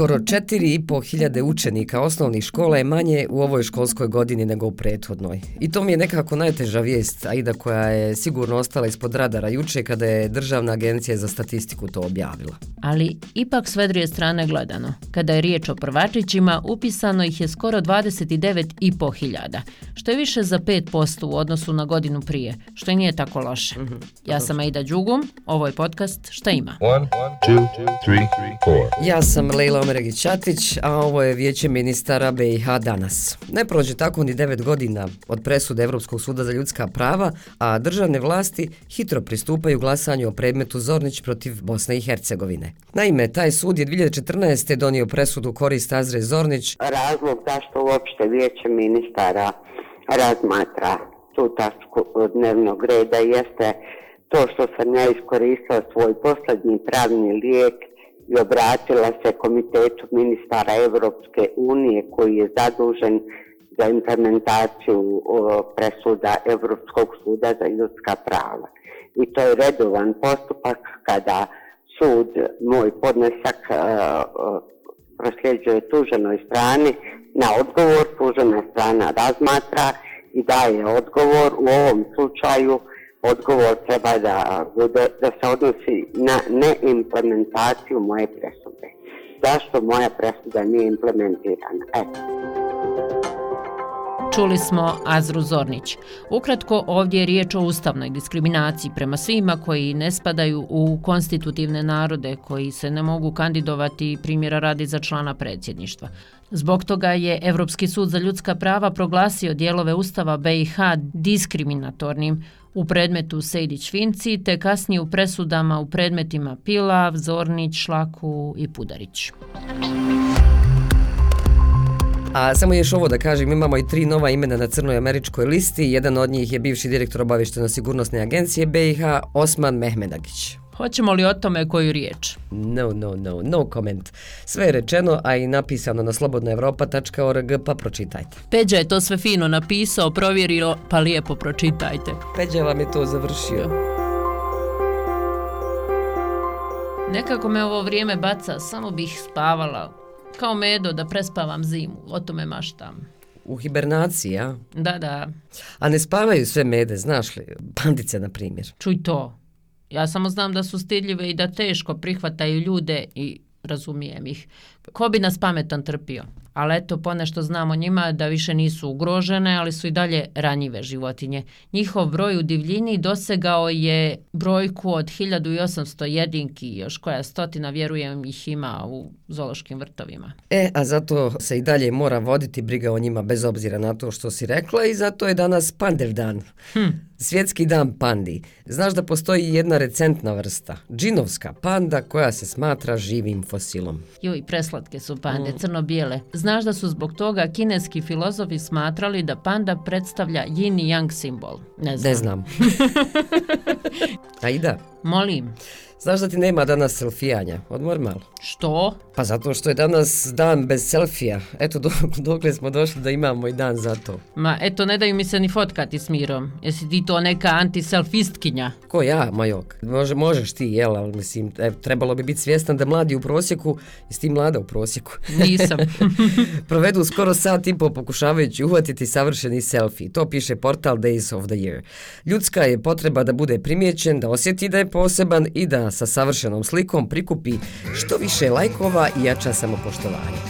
Skoro 4,5 hiljade učenika osnovnih škola je manje u ovoj školskoj godini nego u prethodnoj. I to mi je nekako najteža vijest, Aida, koja je sigurno ostala ispod radara juče kada je Državna agencija za statistiku to objavila. Ali ipak sve druge strane gledano. Kada je riječ o prvačićima, upisano ih je skoro 29,5 hiljada, što je više za 5% u odnosu na godinu prije, što i nije tako loše. Mm -hmm. Ja sam Aida Đugum, ovo je podcast Šta ima? One, one, two, three, ja sam Lejla Čatić, a ovo je vijeće ministara BiH danas. Ne prođe tako ni 9 godina od presude Evropskog suda za ljudska prava, a državne vlasti hitro pristupaju glasanju o predmetu Zornić protiv Bosne i Hercegovine. Naime, taj sud je 2014. donio presudu korist Azre Zornić. Razlog zašto uopšte vijeće ministara razmatra tu tačku dnevnog reda jeste to što sam ja iskoristila svoj poslednji pravni lijek i obratila se komitetu ministara Evropske unije koji je zadužen za implementaciju presuda Evropskog suda za ljudska prava. I to je redovan postupak kada sud moj podnesak e, prosljeđuje tuženoj strani na odgovor, tužena strana razmatra i daje odgovor. U ovom slučaju odgovor treba da bude da se odnosi na neimplementaciju moje presude. Zašto moja presuda nije implementirana? Eto. Čuli smo Azru Zornić. Ukratko, ovdje je riječ o ustavnoj diskriminaciji prema svima koji ne spadaju u konstitutivne narode koji se ne mogu kandidovati primjera radi za člana predsjedništva. Zbog toga je Evropski sud za ljudska prava proglasio dijelove ustava BiH diskriminatornim u predmetu Sejdić-Finci te kasnije u presudama u predmetima Pilav, Zornić, Šlaku i Pudarić. A samo još ovo da kažem, imamo i tri nova imena na crnoj američkoj listi. Jedan od njih je bivši direktor obavišteno sigurnosne agencije BiH, Osman Mehmedagić. Hoćemo li o tome koju riječ? No, no, no, no comment. Sve je rečeno, a i napisano na slobodnoevropa.org, pa pročitajte. Peđa je to sve fino napisao, provjerio, pa lijepo pročitajte. Peđa vam je to završio. Nekako me ovo vrijeme baca, samo bih spavala. Kao medo da prespavam zimu, o tome maštam. U hibernaciji, ja? Da, da. A ne spavaju sve mede, znaš li? Bandice, na primjer. Čuj to, Ja samo znam da su stidljive i da teško prihvataju ljude i razumijem ih. Ko bi nas pametan trpio? Ali eto, ponešto znamo njima da više nisu ugrožene, ali su i dalje ranjive životinje. Njihov broj u divljini dosegao je brojku od 1800 jedinki, još koja stotina, vjerujem, ih ima u zološkim vrtovima. E, a zato se i dalje mora voditi briga o njima bez obzira na to što si rekla i zato je danas Pandev dan. Hm. Svjetski dan pandi. Znaš da postoji jedna recentna vrsta, džinovska panda koja se smatra živim fosilom. Joj, preslatke su pande, mm. crno-bijele. Znaš da su zbog toga kineski filozofi smatrali da panda predstavlja yin i yang simbol? Ne znam. Ne znam. Aida. Molim. Znaš da ti nema danas selfijanja? Odmor malo. Što? Pa zato što je danas dan bez selfija. Eto, dok, dokle smo došli da imamo i dan za to. Ma, eto, ne daju mi se ni fotkati s mirom. Jesi ti to neka antiselfistkinja? Ko ja, Majok? Može, možeš ti, jel, ali mislim, e, trebalo bi biti svjestan da mladi u prosjeku, jesi ti mlada u prosjeku? Nisam. Provedu skoro sat i po pokušavajući uhvatiti savršeni selfie. To piše portal Days of the Year. Ljudska je potreba da bude primjećen, da osjeti da je poseban i da sa savršenom slikom prikupi što više lajkova i jača samopoštovanje.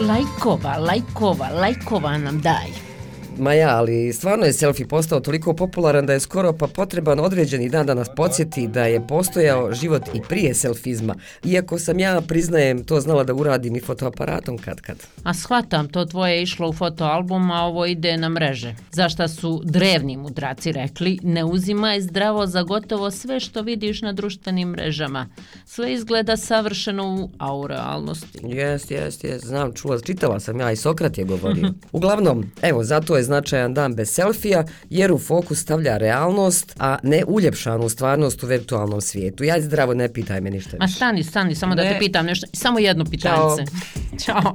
Lajkova, lajkova, lajkova nam daj. Ma ja, ali stvarno je selfie postao toliko popularan da je skoro pa potreban određeni dan da nas podsjeti da je postojao život i prije selfizma. Iako sam ja, priznajem, to znala da uradim i fotoaparatom kad kad. A shvatam, to tvoje išlo u fotoalbum, a ovo ide na mreže. Zašta su drevni mudraci rekli, ne uzimaj zdravo za gotovo sve što vidiš na društvenim mrežama. Sve izgleda savršeno, a u realnosti. Jest, jest, jest, znam, čula, čitala sam ja i Sokrat je govorio. Uglavnom, evo, zato je je značajan dan bez selfija jer u fokus stavlja realnost, a ne uljepšanu stvarnost u virtualnom svijetu. Ja zdravo ne pitaj me ništa više. A stani, stani, samo ne. da te pitam nešto. Samo jedno pitanje. Ćao. Ćao.